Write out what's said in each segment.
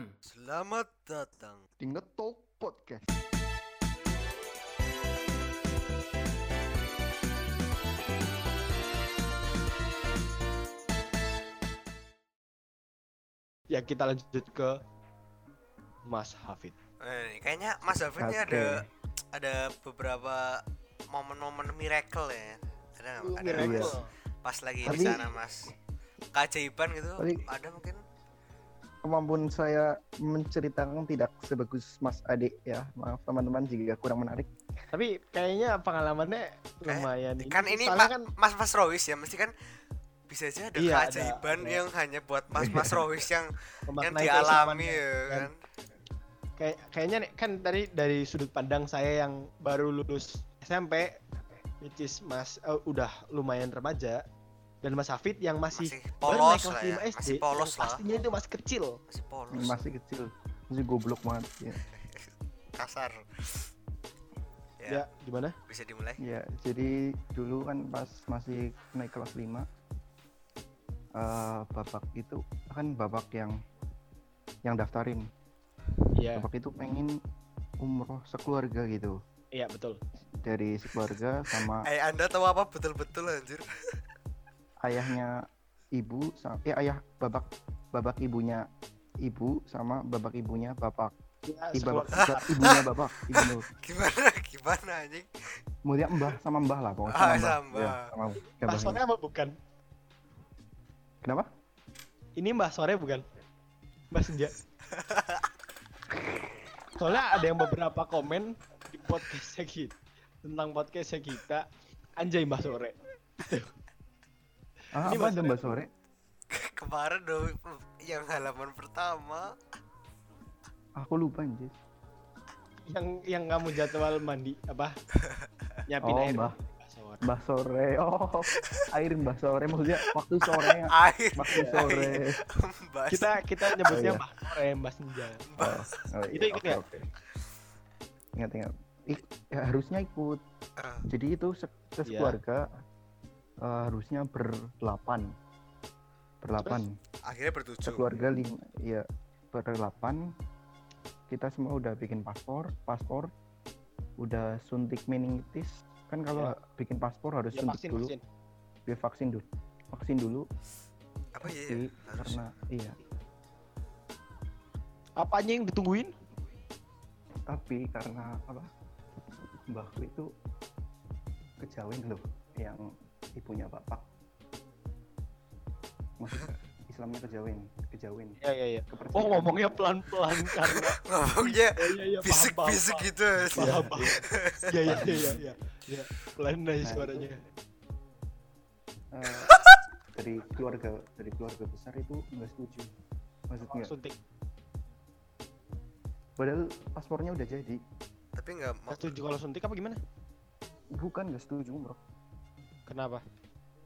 Selamat datang. di Ngetok Podcast. Ya kita lanjut ke Mas Hafid. Eh, kayaknya Mas David ini ada ada beberapa momen-momen miracle ya. Ada nggak? Ada miracle. Pas lagi di Tapi- sana Mas. Keajaiban gitu Tapi- ada mungkin? Kemampuan saya menceritakan tidak sebagus Mas Ade ya. Maaf teman-teman jika kurang menarik. Tapi kayaknya pengalamannya lumayan. Kan ini Soalnya Pak kan Mas Mas Rois ya, mesti kan bisa aja ada Iya, keajaiban ada. yang hanya buat Mas Mas Rois yang yang dialami ya kan. kan. Kayak kayaknya nih, kan tadi dari sudut pandang saya yang baru lulus SMP, which is Mas eh, udah lumayan remaja, dan Mas Hafid yang masih, Masih baru polos naik kelas lah ya. 5 SD, Masih polos lah. pastinya itu masih kecil. Masih polos. Masih kecil, masih goblok banget. Ya. kasar. Ya, Ya, gimana? bisa dimulai. ya, jadi dulu kan pas masih naik kelas 5 eh babak itu kan babak yang yang daftarin. Iya, Babak itu pengen umroh sekeluarga gitu. iya betul. Dari sekeluarga sama Eh, Anda tahu apa betul-betul anjir? ayahnya ibu sama eh ayah babak babak ibunya ibu sama babak ibunya bapak Ya, Ih, babak, babak ibunya bapak ibu Gimana? Gimana anjing? kemudian mbah sama mbah lah pokoknya Ah, sama mbah sama. Ya, sama. Mbah Sore apa bukan? kenapa Ini Mbah Sore bukan? Mbah Senja. Soalnya ada yang beberapa komen di podcastnya kita tentang podcastnya kita anjay Mbah Sore. Ah, Ini apa Mbah ada Sore. mbah sore Kemarin dong yang halaman pertama. aku lupa anjir Yang yang kamu jadwal mandi apa? Nyapin Oh, air. Mbah. Mbah Sore. mbah sore oh air mbah sore maksudnya waktu sore Air. waktu sore Mbak. Kita kita nyebutnya Oh, iya. Mbah Sore, Mbah Senja. oh, oh, Itu ikut oke, nggak? oke. ingat ingat Ik- ya, harusnya ikut Ah, jadi itu se Iya. sekeluarga eh, harusnya berdelapan. Berdelapan. Akhirnya bertujuh. sekeluarga lima ya berdelapan. Kita semua udah bikin paspor paspor. Udah suntik meningitis. Kan kalau bikin paspor harus Ya, suntik vaksin, dulu. vaksin. biar vaksin dulu. Vaksin dulu. Apa ya? Harus. karena iya. Apanya yang ditungguin? tapi karena apa? Mbahku itu kejawen loh yang ibunya bapak maksudnya Islamnya kejawen kejawen Ya ya ya. Oh ngomongnya pelan-pelan karena Ngomongnya ya ya ya paham, bisik-bisik paham, gitu. Ya ya ya ya ya. Ya, pelan aja suaranya. Eh, dari keluarga dari keluarga besar itu nggak setuju maksudnya Suntik. padahal paspornya udah jadi Tapi nggak mau. Setuju kalau suntik apa gimana? bukan nggak setuju bro Kenapa?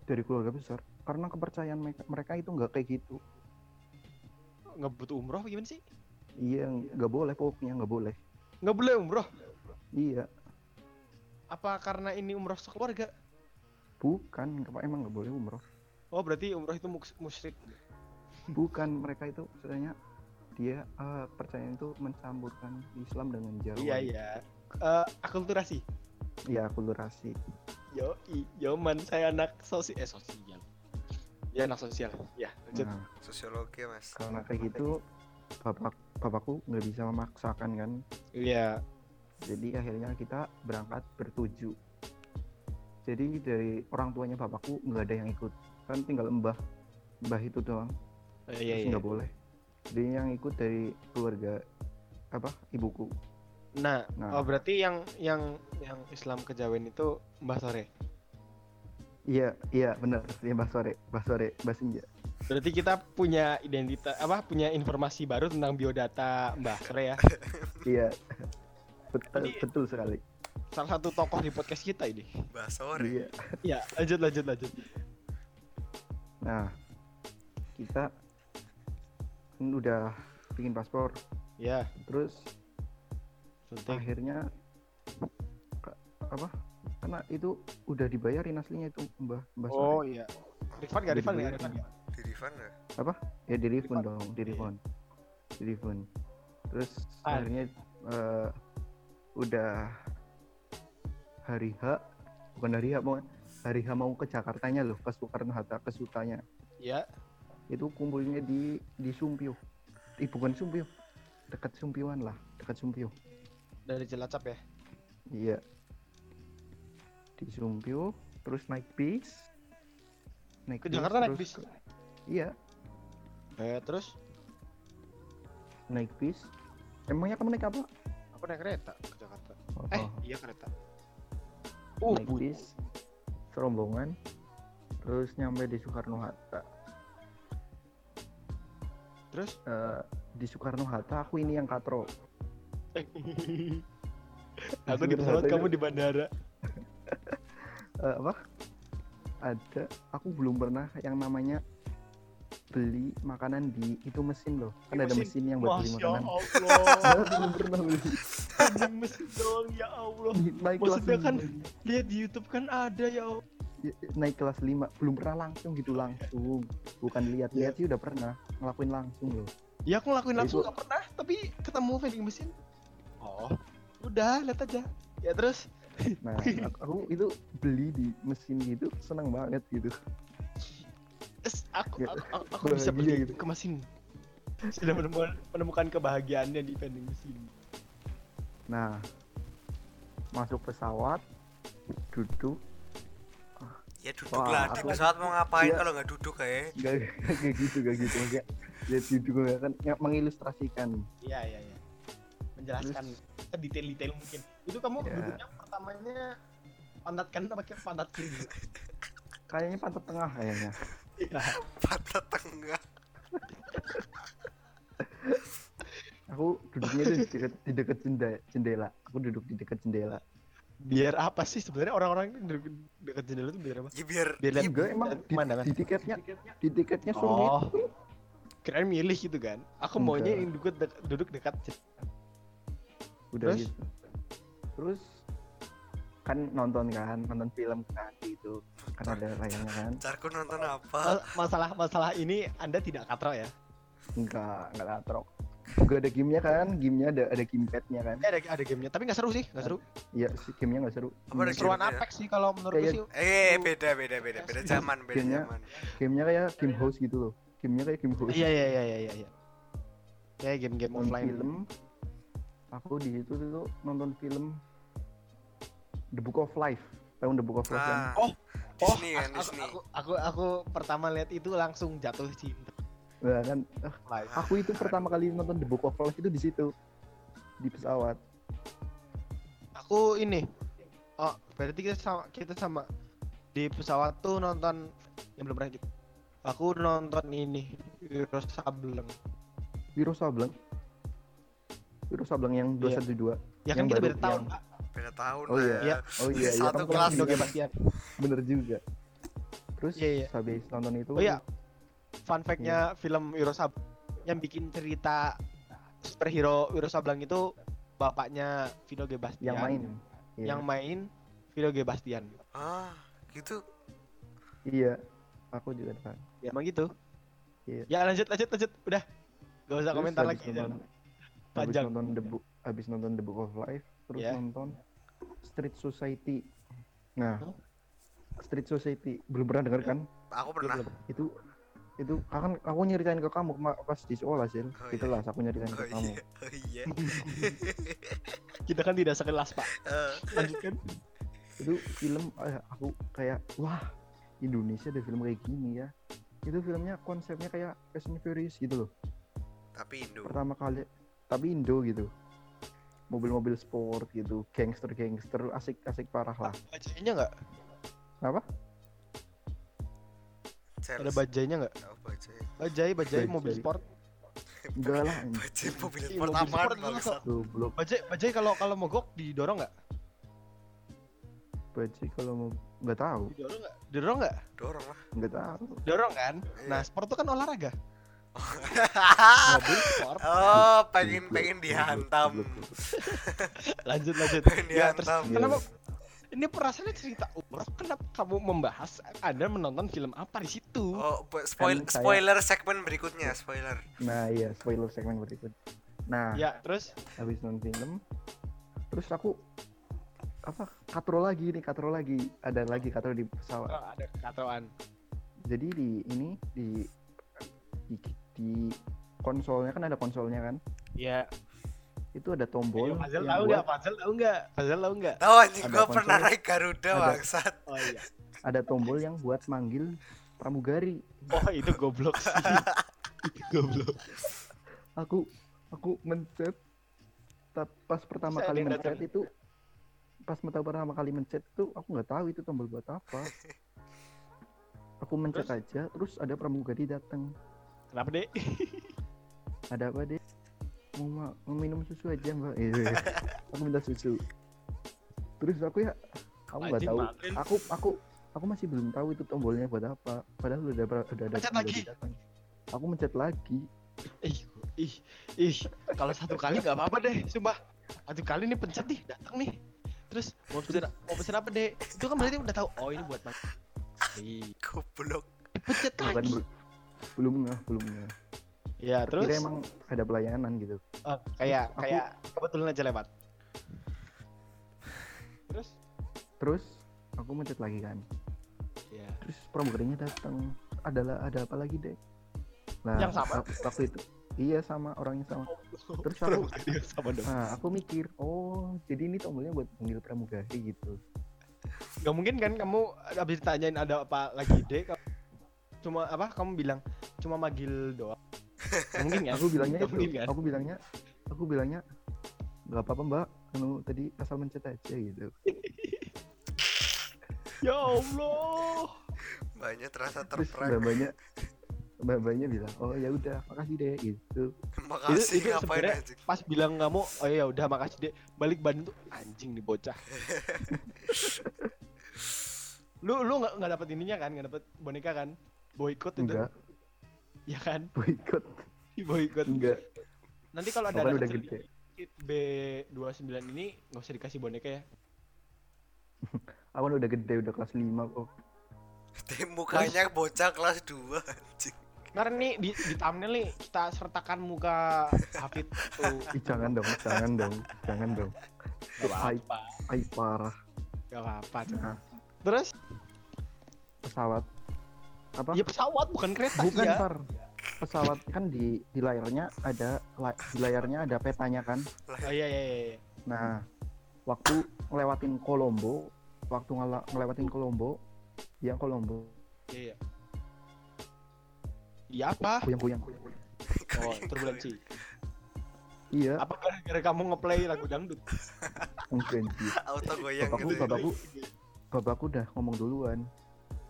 dari keluarga besar karena kepercayaan mereka, mereka itu nggak kayak gitu Nggak butuh umroh gimana sih? iya nggak boleh pokoknya nggak boleh Nggak boleh umroh. iya Apa karena ini umroh sekeluarga? bukan emang nggak boleh umroh Oh berarti umroh itu mus- musyrik. bukan mereka itu sebenarnya dia eh, percaya itu mencampurkan Islam dengan Jawa Iya iya. Eh akulturasi. iya akulturasi Yo i, yo man saya anak sosial eh sosial. Ya anak sosial. Ya lanjut. nah Sosiologi mas. karena kayak gitu bapak bapakku nggak bisa memaksakan kan Iya. jadi akhirnya kita berangkat bertujuh jadi dari orang tuanya bapakku nggak ada yang ikut kan tinggal mbah mbah itu doang Eh, terus Iya iya. nggak boleh jadi yang ikut dari keluarga apa ibuku Nah, Nah. oh berarti yang yang yang Islam kejawen itu Mbah Sore. iya iya benar ya mbah sore mbah sore mbah senja Berarti kita punya identitas apa punya informasi baru tentang biodata Mbah Sore ya. iya betul Ini- betul sekali Salah satu tokoh di podcast kita ini. Mbak sore. iya Ya, lanjut lanjut lanjut. nah kita kan udah bikin paspor Ya, terus suntik. akhirnya apa karena itu udah dibayarin aslinya itu mbah mbah Oh sore iya. Refund? Udah Refund dibayarin. Refund? Di refund nggak? ya di refund Refund. dong di Iya. refund Tribun terus Ah. akhirnya eh, udah hari H bukan hari H mau hari H mau ke Jakartanya loh ke Soekarno Hatta ke Sutanya Ya. itu kumpulnya di di Sumpio eh bukan Sumpio dekat Sumpioan lah dekat Sumpio Dari Cilacap ya. iya. Di Sumpio terus naik bis. Naik Ke Jakarta naik bis. iya. Eh terus? Naik bis. Emangnya kamu naik apa? Aku naik kereta ke Jakarta. Oh, Eh, iya kereta. Uh, naik bu- bis serombongan terus nyampe di Soekarno Hatta. Terus? Eh, di Soekarno Hatta aku ini yang katro aku di pesawat kamu di bandara. Eh, apa ada aku belum pernah yang namanya beli makanan di itu mesin loh kan ada mesin? mesin yang buat beli makanan Allah. belum pernah beli Anjing mesin doang ya Allah. naik kelas Maksudnya kan lima. lihat di YouTube kan ada ya Allah. Ya, naik kelas 5 belum pernah langsung gitu langsung bukan lihat-lihat sih udah pernah ngelakuin langsung loh Ya aku ngelakuin Ya, langsung itu- gak pernah, tapi ketemu vending mesin. Oh, udah lihat aja. Ya terus nah aku, itu beli di mesin gitu seneng banget gitu es, aku, Ya, aku, aku, aku bisa beli gitu. ke mesin. Sudah menemukan, menemukan kebahagiaannya di vending mesin. nah masuk pesawat duduk Ya duduk Wah, lah di aku- pesawat mau ngapain Iya. kalau nggak duduk kayak. gak kayak gitu gak gitu maksudnya ya duduk ya kan ya, mengilustrasikan Iya iya iya. Menjelaskan detail-detail mungkin. Itu kamu Ya. duduknya pertamanya pantat kanan apa pakai pantat kiri? kayaknya pantat tengah kayaknya Iya. Pantat tengah. aku duduknya di dekat di dekat jendela, jendela aku duduk di dekat jendela Biar apa sih sebenarnya orang-orang ini duduk dekat jendela itu biar apa? Ya biar Biar lihat enggak emang di, pemandangan. di tiketnya di tiketnya suruh Oh. gitu. Kirain milih gitu kan. Aku Enggak. maunya yang duduk dek- duduk dekat jen- udah Terus? gitu terus kan nonton kan nonton film kan gitu kan ada layarnya kan carku nonton apa? Ma- masalah masalah ini Anda tidak katro ya? enggak enggak latrok juga ada gamenya kan gamenya ada ada gamepadnya kan Eh, ada ada gamenya, tapi nggak seru sih, nggak seru. iya si gamenya nggak seru Apa ada Seruan? Apex sih kalau menurutku Kayak- sih. Eh beda beda beda beda zaman beda Gamenya- zaman. gamenya kayak game house gitu loh gamenya kayak game house Iya iya iya iya iya. iya. Kayak game-game offline. film aku di situ tuh nonton film The Book of Life tahu The Book of Life kan Ah, Oh, Disney kan aku, Disney. aku, aku aku pertama lihat itu langsung jatuh cinta. Nah, kan Live. aku itu pertama kali nonton The Book of Life itu di situ di pesawat Aku ini. Oh, berarti kita sama kita sama di pesawat tuh nonton yang belum pernah gitu. Aku nonton ini Wiro Sableng. Wiro Sableng Wiro Sableng yang Iya. 212 Ya kan Yang kita baru, beda tahun, yang- Pak. Beda tahun Oh iya. lah. Iya. oh iya iya Satu kelas Indo Gebastian. bener juga terus Iya, iya. habis nonton itu Oh iya. Fun fact-nya film Wiro yang bikin cerita superhero Wiro Sableng itu bapaknya Vino G. Bastian. yang main Iya. Yang main Vino G. Bastian. Ah, gitu. iya aku juga tahu Ya emang gitu. Iya. Ya lanjut lanjut lanjut. Udah. Gak usah Terus komentar lagi. Nonton, habis Panjang. nonton The Book habis nonton The Book of Life terus Iya. nonton Street Society nah Hah? Street Society belum pernah denger kan Aku pernah. Itu itu akan aku nyeritain ke kamu pas di sekolah sih Oh, di iya. aku nyeritain Oh ke kamu iya. Oh iya. Kita kan tidak sekelas, Pak. Eh, Lanjutkan. itu film eh, aku kayak wah Indonesia ada film kayak gini ya itu filmnya konsepnya kayak Fast and Furious gitu loh tapi Indo. pertama kali tapi Indo gitu mobil-mobil sport gitu gangster-gangster asik-asik parah lah Bajainya nggak? apa Ada bajainya nggak? Oh, bajai. Bajai, bajai, mobil sport. enggak lah. Bajai mobil sport mobil sport goblok Bajai, bajai kalau kalau mogok didorong nggak? bajai kalau mau nggak tahu Didorong nggak? Didorong nggak? Dorong lah. nggak tahu Dorong kan? Iya. Nah, sport itu kan olahraga. Mobil sport. oh, pengen pengen dihantam. Lanjut lanjut. Pengen Ya, terus dihantam. kenapa? ini perasaannya cerita umroh. Kenapa kamu membahas Anda menonton film apa di situ? Oh, spoil Kan saya- spoiler segmen berikutnya, spoiler. Nah iya spoiler segmen berikut. Nah Ya, terus habis nonton film, terus aku apa katro lagi nih katro lagi ada lagi katro di pesawat. oh, ada kekacauan. Jadi di ini di di, di konsolnya kan ada konsolnya kan Ya, itu ada tombol Ayo, Fazal yang tahu nggak? Fazal tahu nggak? Fazal tahu nggak? Tahu anjing Ada gua pernah konsol. naik Garuda Ada. bangsat. Oh iya. ada tombol yang buat manggil pramugari. Oh itu goblok sih. itu goblok. Aku aku mencet pas pertama Saya kali mencet itu pas pertama kali mencet tuh aku nggak tahu itu tombol buat apa. Aku mencet Terus? aja terus ada pramugari datang. Kenapa deh? Ada apa deh? Mau, ma- mau minum susu aja mbak? Iya. aku minta susu. Terus aku ya aku nggak tahu. maafin. Aku aku aku masih belum tahu itu tombolnya buat apa. Padahal udah udah udah ada Mencet lagi. datang. Aku mencet lagi. Ih, ih, ih. Kalau satu kali nggak apa-apa deh, sumpah. Satu kali nih pencet nih, datang nih. Terus mau pesen mau pesen apa deh? Itu kan berarti udah tahu. Oh ini buat bang. Ih, Goblok. pencet Bukan lagi. bel- belum nggak belum nggak. Ya terus Kira emang ada pelayanan gitu. oh, kayak Aku- kayak kebetulan aja lewat. Terus? Terus aku mencet lagi kan. Ya. Terus pramugarinya datang. Adalah ada apa lagi deh? Nah, Yang sama? wa- waktu itu iya sama orangnya sama. Terus aku sama dong. nah aku mikir, oh jadi ini tombolnya buat panggil pramugari gitu. Gak mungkin kan kamu habis ditanyain ada apa lagi deh kamu- cuma apa kamu bilang cuma manggil doang. Mungkin kan Aku bilangnya itu. mungkin kan Aku bilangnya, aku bilangnya nggak apa-apa mbak. Anu tadi asal mencet aja gitu. ya Allah. Banyak terasa Terus terprank. mbak-mbaknya mbak-mbaknya bilang, oh ya udah makasih deh gitu. Makasih itu ngapain sebenarnya- pas bilang kamu oh ya udah makasih deh. Balik ban tuh anjing nih bocah. Lu lu nggak nggak dapat ininya kan? Nggak dapat boneka kan? Boykot itu? Enggak, ya kan boikot boykot enggak. nanti kalau ada anak udah gede. di B29 ini nggak usah dikasih boneka ya Aku kan udah gede, udah kelas 5 kok. Mukanya bocah kelas 2 anjing. Ntar nih di, di thumbnail nih kita sertakan muka Hafid tuh. Ih, jangan dong, jangan dong, jangan dong. Gak apa-apa. parah. Gak apa-apa. Nah, Terus pesawat apa? ya pesawat bukan kereta Bukan ya. Pesawat kan di di layarnya ada la- di layarnya ada petanya kan. Oh iya iya iya. iya. Nah, waktu ngelewatin Kolombo, waktu ngela- ngelewatin Kolombo, yang Kolombo Iya iya. Iya apa? goyang-goyang. Oh, turbulensi. Iya, Apa gara-gara kamu ngeplay lagu dangdut? mungkin sih. Auto goyang Bapakku, gitu. ya. bapakku, bapakku udah ngomong duluan.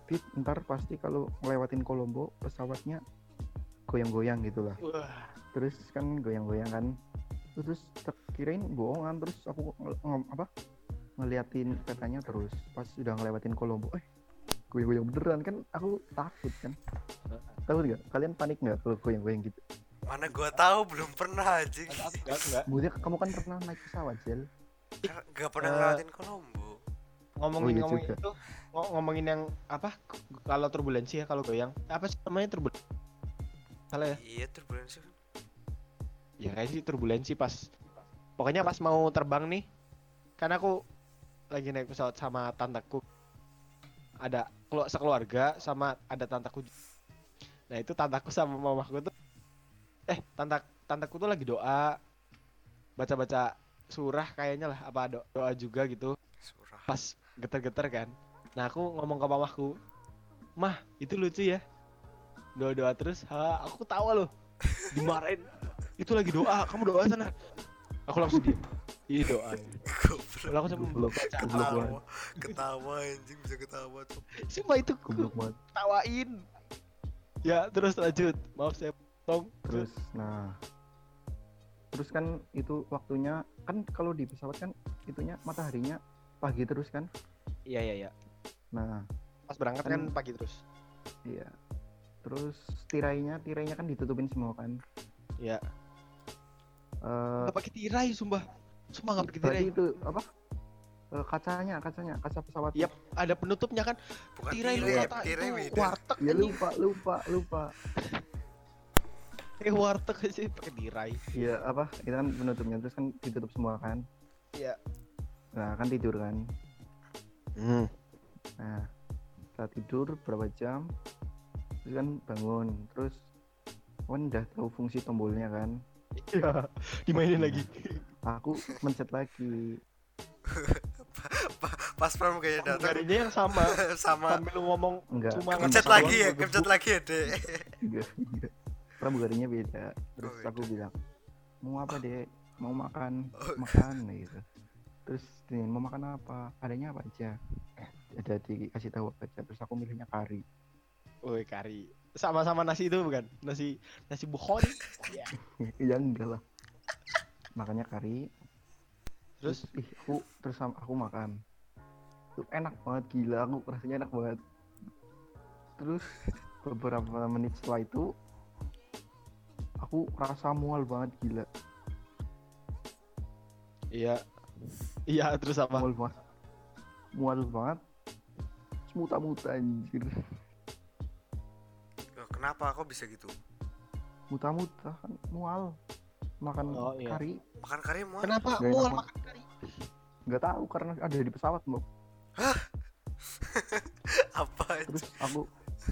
Fit, ntar pasti kalau ngelewatin Kolombo pesawatnya goyang-goyang gitu lah. Wah, Terus kan goyang-goyang kan. Terus tak kirain bohongan terus aku nge- apa ngeliatin petanya terus pas udah ngelewatin Kolombo eh goyang-goyang beneran kan aku takut kan takut nggak kalian panik nggak kalau goyang-goyang gitu Mana gua tahu belum pernah anjing. enggak enggak. Maksudnya kamu kan pernah naik pesawat Jel Gak pernah ngelewatin Kolombo. Ngomongin Oh, iya ngomongin juga. itu ngo- ngomongin yang apa? Kalau turbulensi ya kalau goyang. Apa sih namanya turbulensi? Salah ya? Iya turbulensi. Ya kayak sih turbulensi pas pokoknya pas mau terbang nih kan aku lagi naik pesawat sama tantaku ada kelu- sekeluarga sama ada tantaku nah itu tantaku sama mamaku tuh eh tantak tantaku tuh lagi doa baca-baca surah kayaknya lah apa do- doa juga gitu Surah. pas geter-geter kan? Nah aku ngomong ke mamaku mah itu lucu ya. Doa-doa terus ha aku ketawa loh. Dimarahin itu lagi doa kamu doa sana. Aku langsung diem ini doa. Lalu aku baca Goblok banget. Ketawa. Ketawa anjing bisa ketawa tuh. Sumpah itu ku goblok ketawain. Ya terus lanjut. Maaf saya potong. Terus nah. Terus kan itu waktunya kan kalau di pesawat kan itunya mataharinya pagi terus kan? Iya iya iya. Nah pas berangkat kan Kan- pagi terus. Iya. Terus tirainya tirainya kan ditutupin semua kan? Iya. Eh, nggak pakai tirai sumpah. Sumpah nggak pakai tirai. Itu apa? Eh, kacanya kacanya kaca pesawat. Yap, ada penutupnya kan. Bukan Tirai lu kata tirai itu warteg ya lupa lupa lupa. Eh warteg sih pakai tirai. ya apa? Itu kan penutupnya terus kan ditutup semua kan? Iya. Nah kan tidur kan. Hmm. nah setelah tidur berapa jam? Terus kan bangun terus kan udah tahu fungsi tombolnya kan. Iya, dimainin lagi. aku mencet lagi. Pas pramugari datang. Pramugarinya yang sama. sama. Sambil ngomong enggak. cuma ngecat lagi ya, kepencet lagi ya, Dek. pramugarinya beda. Terus Oh, aku bilang mau apa dek? Mau makan? Oh. makan gitu terus mau makan apa? Adanya apa aja? Ada dikasih tahu apa aja. Terus aku milihnya kari. Woi kari. Sama-sama nasi itu bukan? Nasi nasi bukhori. Iya. ya enggak lah. Makannya kari. Terus? Ih aku terus sama- aku makan. Tuh enak banget gila. Aku rasanya enak banget. Terus beberapa menit setelah itu aku rasa mual banget gila. Iya. Iya, terus apa? mual banget mual banget muta-muta anjir Kenapa kok bisa gitu? muta-muta kan mual makan Oh, iya. kari Makan kari mau? Kenapa Gak mual makan kari? nggak tahu karena ada di pesawat mau Apa itu? terus aku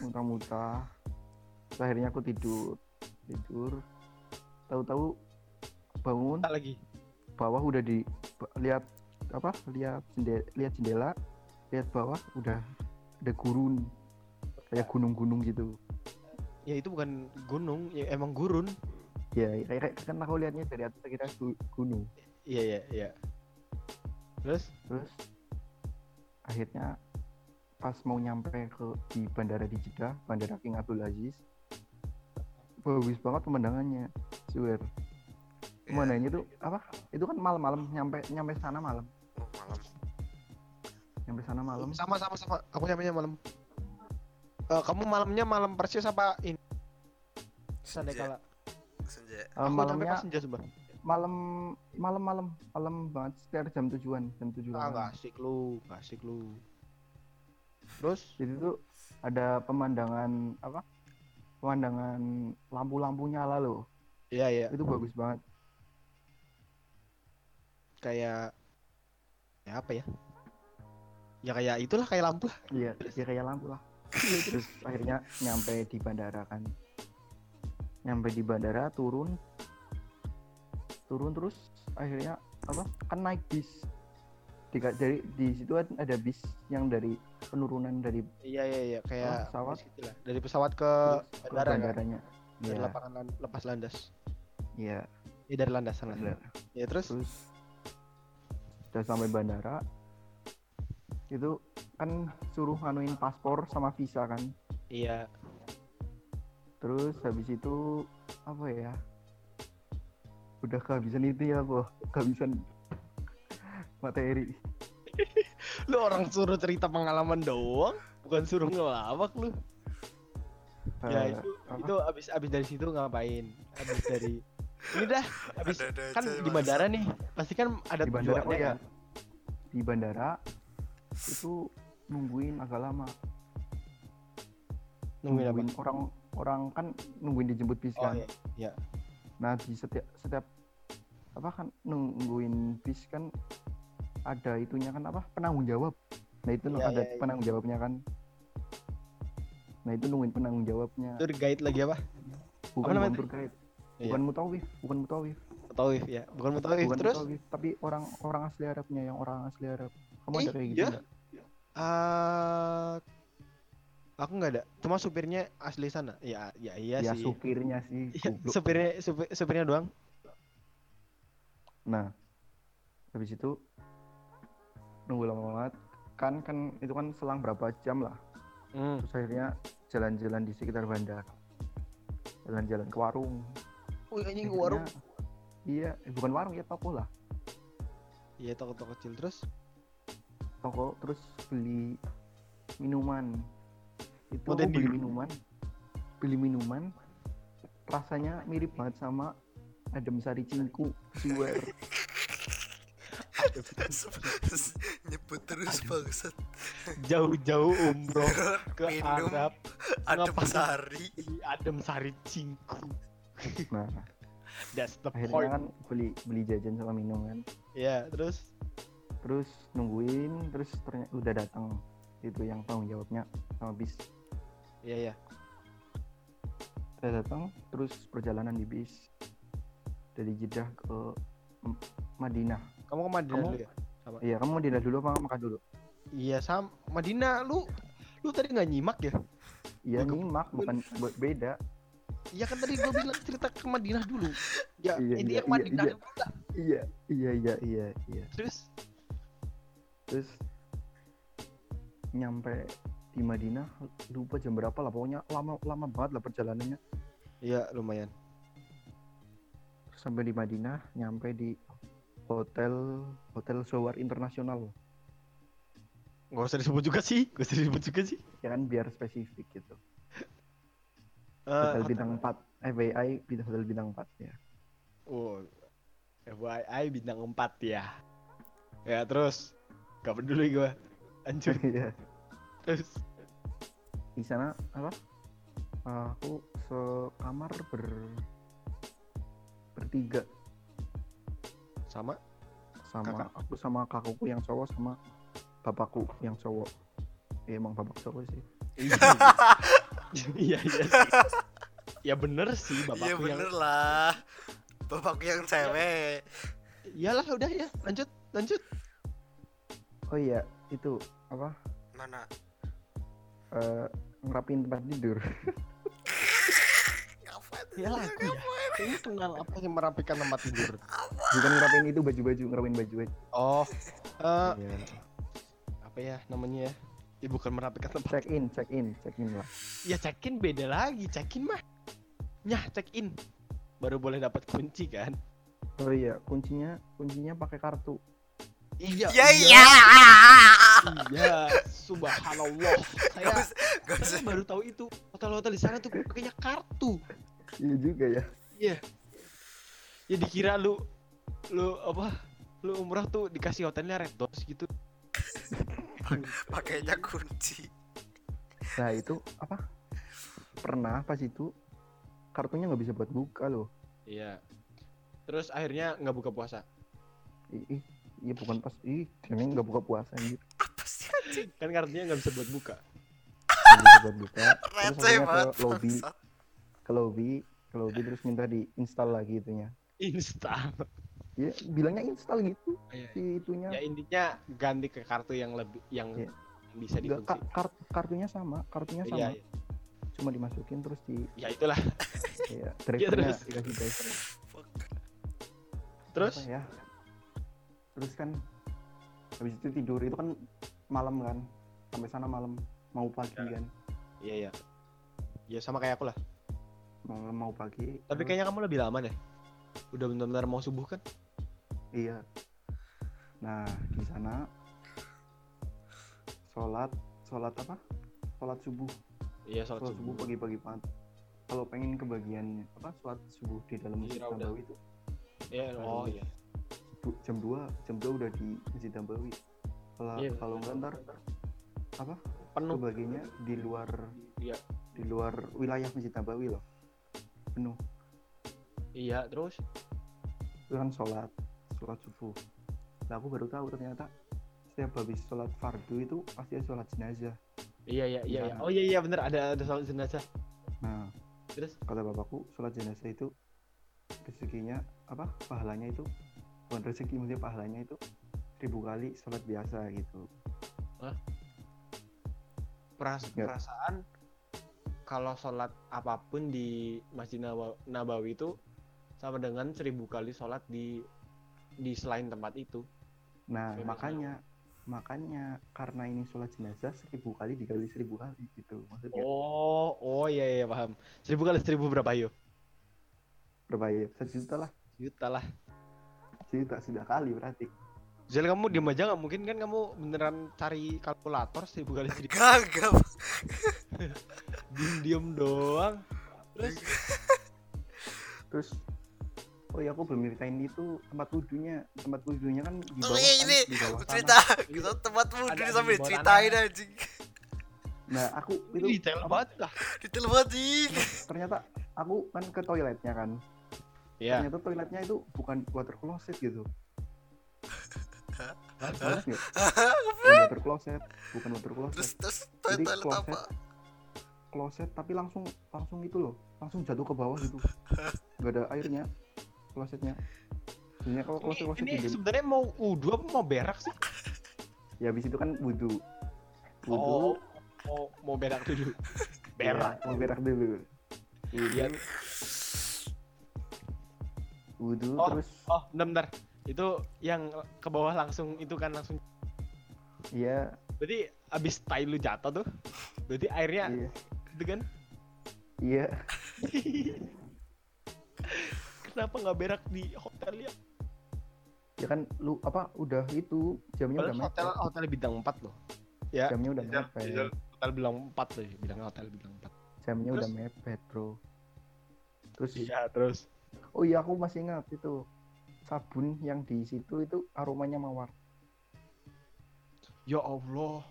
muta-muta akhirnya aku tidur tidur tahu-tahu bangun Tak lagi. bawah udah di lihat apa lihat jendela lihat jendela lihat bawah udah ada gurun kayak gunung-gunung gitu Ya itu bukan gunung, ya emang gurun. ya kayak kayak- kan aku lihatnya dari atas kita gu- gunung Iya, iya, iya. Terus terus akhirnya pas mau nyampe ke di bandara di Jeddah bandara King Abdul Aziz bagus banget pemandangannya swear pemandangannya tuh apa itu kan malam-malam nyampe nyampe sana malam. Nyampe sana malam sama sama sama. Aku nyampe malam. Eh, kamu malamnya malam persis apa ini? Senja. kala. Senja. Eh, Aku nyampe malamnya pas senja sumpah. malam malam malam malam banget sekitar jam tujuan jam tujuh Ah, malam. gak asik lu, gak asik lu. Terus jadi tuh ada pemandangan apa pemandangan lampu-lampu nyala loh Iya, iya. itu bagus banget Kayak ya apa ya? Ya kayak itulah kayak lampu lah. iya ya kayak lampu lah terus akhirnya nyampe di bandara kan nyampe di bandara turun turun terus akhirnya apa kan naik bis di, dari di situ kan ada bis yang dari penurunan dari Iya, iya, iya, kayak pesawat. lah. Dari pesawat ke ke bandara kan? bandaranya Dari iya lapangan lan- lepas landas. iya Iya dari landasan lah. benar. Ya terus terus udah sampai bandara itu kan suruh nganuin paspor sama visa kan iya terus habis itu apa ya udah kehabisan itu ya boh kehabisan materi lu orang suruh cerita pengalaman doang, bukan suruh ngelawak lu. Eh, ya itu apa? itu abis abis dari situ ngapain? Abis dari ini dah abis Ada-ada kan aja, di bandara nih pasti kan ada di bandara oh tujuannya ya kan? di bandara itu nungguin agak lama Nungguin apa? orang orang kan nungguin dijemput bis Oh kan iya. nah di setiap setiap apa kan nungguin bis kan ada itunya kan apa penanggung jawab nah itu Iya, ada iya, iya. penanggung jawabnya kan nah itu nungguin penanggung jawabnya Tour guide lagi apa? bukan namanya bukan tour guide Iya. bukan mutawif bukan mutawif Mutawif ya, bukan mutawif. bukan Terus mutawif tapi orang orang asli Arabnya yang orang asli Arab kamu Eh, ada kayak gitu iya? nggak? eh aku nggak ada, cuma supirnya asli sana. Ya, ya iya ya sih. supirnya sih Iya, goblok. supirnya supir, supirnya doang. Nah, habis itu nunggu lama banget. Kan kan itu kan selang berapa jam lah. Hmm. Terus akhirnya jalan-jalan di sekitar bandar. Jalan-jalan ke warung. Wih anjing Akhirnya- warung. Iya, eh, bukan warung ya toko lah. Iya toko-toko kecil terus. Toko terus beli minuman. Itu aku beli minuman. Beli minuman rasanya mirip banget sama Adem Sari Cingku, swear. nyebut terus bangsat Jauh-jauh umroh ke minum Arab adem sari Adem Sari Cingku. nah That's the akhirnya point. kan beli beli jajan sama minum kan Ya, terus terus nungguin terus ternyata udah datang itu yang tanggung jawabnya sama bis Iya, iya. saya datang terus perjalanan di bis dari Jeddah ke Madinah Kamu ke Madinah Kamu- dulu ya? iya kamu Madinah dulu apa Makkah dulu Iya, Sam. Madinah lu lu tadi nggak nyimak ya? iya nyimak bukan buat beda Iya kan tadi gua bilang cerita ke Madinah dulu. Ya, Iya, ini iya, yang iya, Madinah iya. iya iya iya iya iya Terus terus nyampe di Madinah lupa jam berapa lah pokoknya lama lama banget lah perjalanannya Iya, lumayan. Terus sampai di Madinah nyampe di hotel hotel Sowar Internasional Nggak usah disebut juga sih. Nggak usah disebut juga sih. ya kan biar spesifik gitu Eh, hotel bintang 4 FYI bintang hotel bintang 4 ya Oh, FYI bintang 4 ya. Ya, terus gak peduli gua. Lanjut. Iya. Terus di sana apa aku sekamar ber bertiga sama sama Kakak? aku sama kakakku yang cowok sama bapakku yang cowok ya, emang bapak cowok sih Iya, iya. sih. Ya bener sih iya bapakku yang bener lah bapakku yang cewek Iyalah udah ya, lanjut, lanjut. Oh iya itu apa mana eh ngerapin tempat tidur aku ya. Ini kenal apa sih merapikan tempat tidur? bukan ngerapin itu baju-baju ngerapin baju baju Oh, eh Iya. apa ya namanya ya? Ya bukan merapikan tempat. check in check in check in lah Ya check-in beda lagi, check-in mah. Nyah, check-in. Baru boleh dapat kunci kan? oh iya kuncinya kuncinya pakai kartu Iya. ya iya Iya, subhanallah. Saya, Gak usah- gak usah. saya baru tahu itu. Hotel-hotel di sana tuh pakainya kartu. iya juga ya Ya dikira lu lu apa? Lu umrah tuh dikasih hotelnya red doors gitu. pakainya kunci nah itu apa pernah pas itu kartunya nggak bisa buat buka loh Iya. Terus akhirnya nggak buka puasa. ih ih, iya bukan pas ih ini nggak buka puasa gitu apa sih anjing Kan kartunya nggak bisa buat buka. nggak bisa buat buka terus akhirnya ke lobby ke lobby ke lobby terus minta diinstal lagi itunya Instan. ya bilangnya install gitu Iya. si itunya Ya intinya ganti ke kartu yang lebih yang Iya. bisa dikunci. ka- kart- kartunya sama kartunya sama Iya, iya. cuma dimasukin terus di ya itulah. ya drivernya terus. dikasih driver. Terus apa ya terus kan habis itu tidur itu kan malam kan sampai sana malam mau pagi Ya. kan Iya iya. Ya sama kayak aku lah. malam mau pagi Tapi terus- kayaknya kamu lebih lama deh. Udah benar-benar mau subuh kan? iya nah di sana sholat sholat apa sholat subuh Iya sholat sholat subuh pagi-pagi banget kalau pengen ke bagian apa sholat subuh di dalam masjid. Nabawi itu Iya. Oh iya. Jam 2 jam 2 udah di masjid Nabawi kalau Iya, kalau enggak ntar apa Penuh. kebagiannya di luar Iya. di luar wilayah masjid Nabawi loh penuh Iya terus. itu kan sholat sholat subuh nah aku baru tahu ternyata setiap habis sholat fardu itu pasti ada sholat jenazah Iya iya iya. iya. sana. Oh iya iya bener ada ada sholat jenazah. nah Terus kata bapakku sholat jenazah itu rezekinya apa pahalanya itu bukan rezeki maksudnya pahalanya itu seribu kali sholat biasa gitu peras Ya. perasaan kalau sholat apa pun di Masjid Nabawi itu sama dengan seribu kali sholat di di selain tempat itu. nah Memang makanya makanya karena ini sholat jenazah seribu kali dikali seribu kali gitu maksudnya Oh oh iya iya paham. Seribu kali seribu berapa yuk? berbayar sejuta lah Juta lah. Sejuta sudah kali berarti. Zal kamu diem aja nggak mungkin kan kamu beneran cari kalkulator seribu kali seribu Gagap. diem diem doang. Terus? Terus oh iya aku belum ceritain itu tempat wudhunya tempat wudhunya kan di Oh bawah iya kan, ini di bawah cerita. kita tempat wudhu sampai ceritain anjing. Nah aku itu detail banget lah. di telepon anjing. Ternyata aku kan ke toiletnya kan Iya. ternyata toiletnya itu bukan water closet gitu bukan water closet bukan water closet terus terus Jadi toilet kloset. apa kloset tapi langsung langsung itu loh langsung jatuh ke bawah gitu nggak ada airnya klosetnya Sebenarnya kalau kloset kloset Ini, ini sebenarnya mau wudhu apa mau berak sih? ya habis itu kan wudhu wudhu Oh, mau mau berak dulu. Berak. ya, mau berak dulu Iya. Wudhu Oh. terus Oh, bentar, bentar. Itu yang ke bawah langsung itu kan langsung. iya Berarti abis tai lu jatuh tuh. Berarti airnya iya itu kan. iya Kenapa nggak berak di hotel ya? ya kan lu apa udah itu jamnya udah Padahal hotel mepet hotel bintang 4 loh. Ya. jamnya udah Hotel, mepet hotel bilang 4 loh, bilangnya hotel bintang 4. jamnya Terus? udah mepet bro terus Iya, terus. Oh iya aku masih ingat itu sabun yang di situ itu aromanya mawar Ya Allah.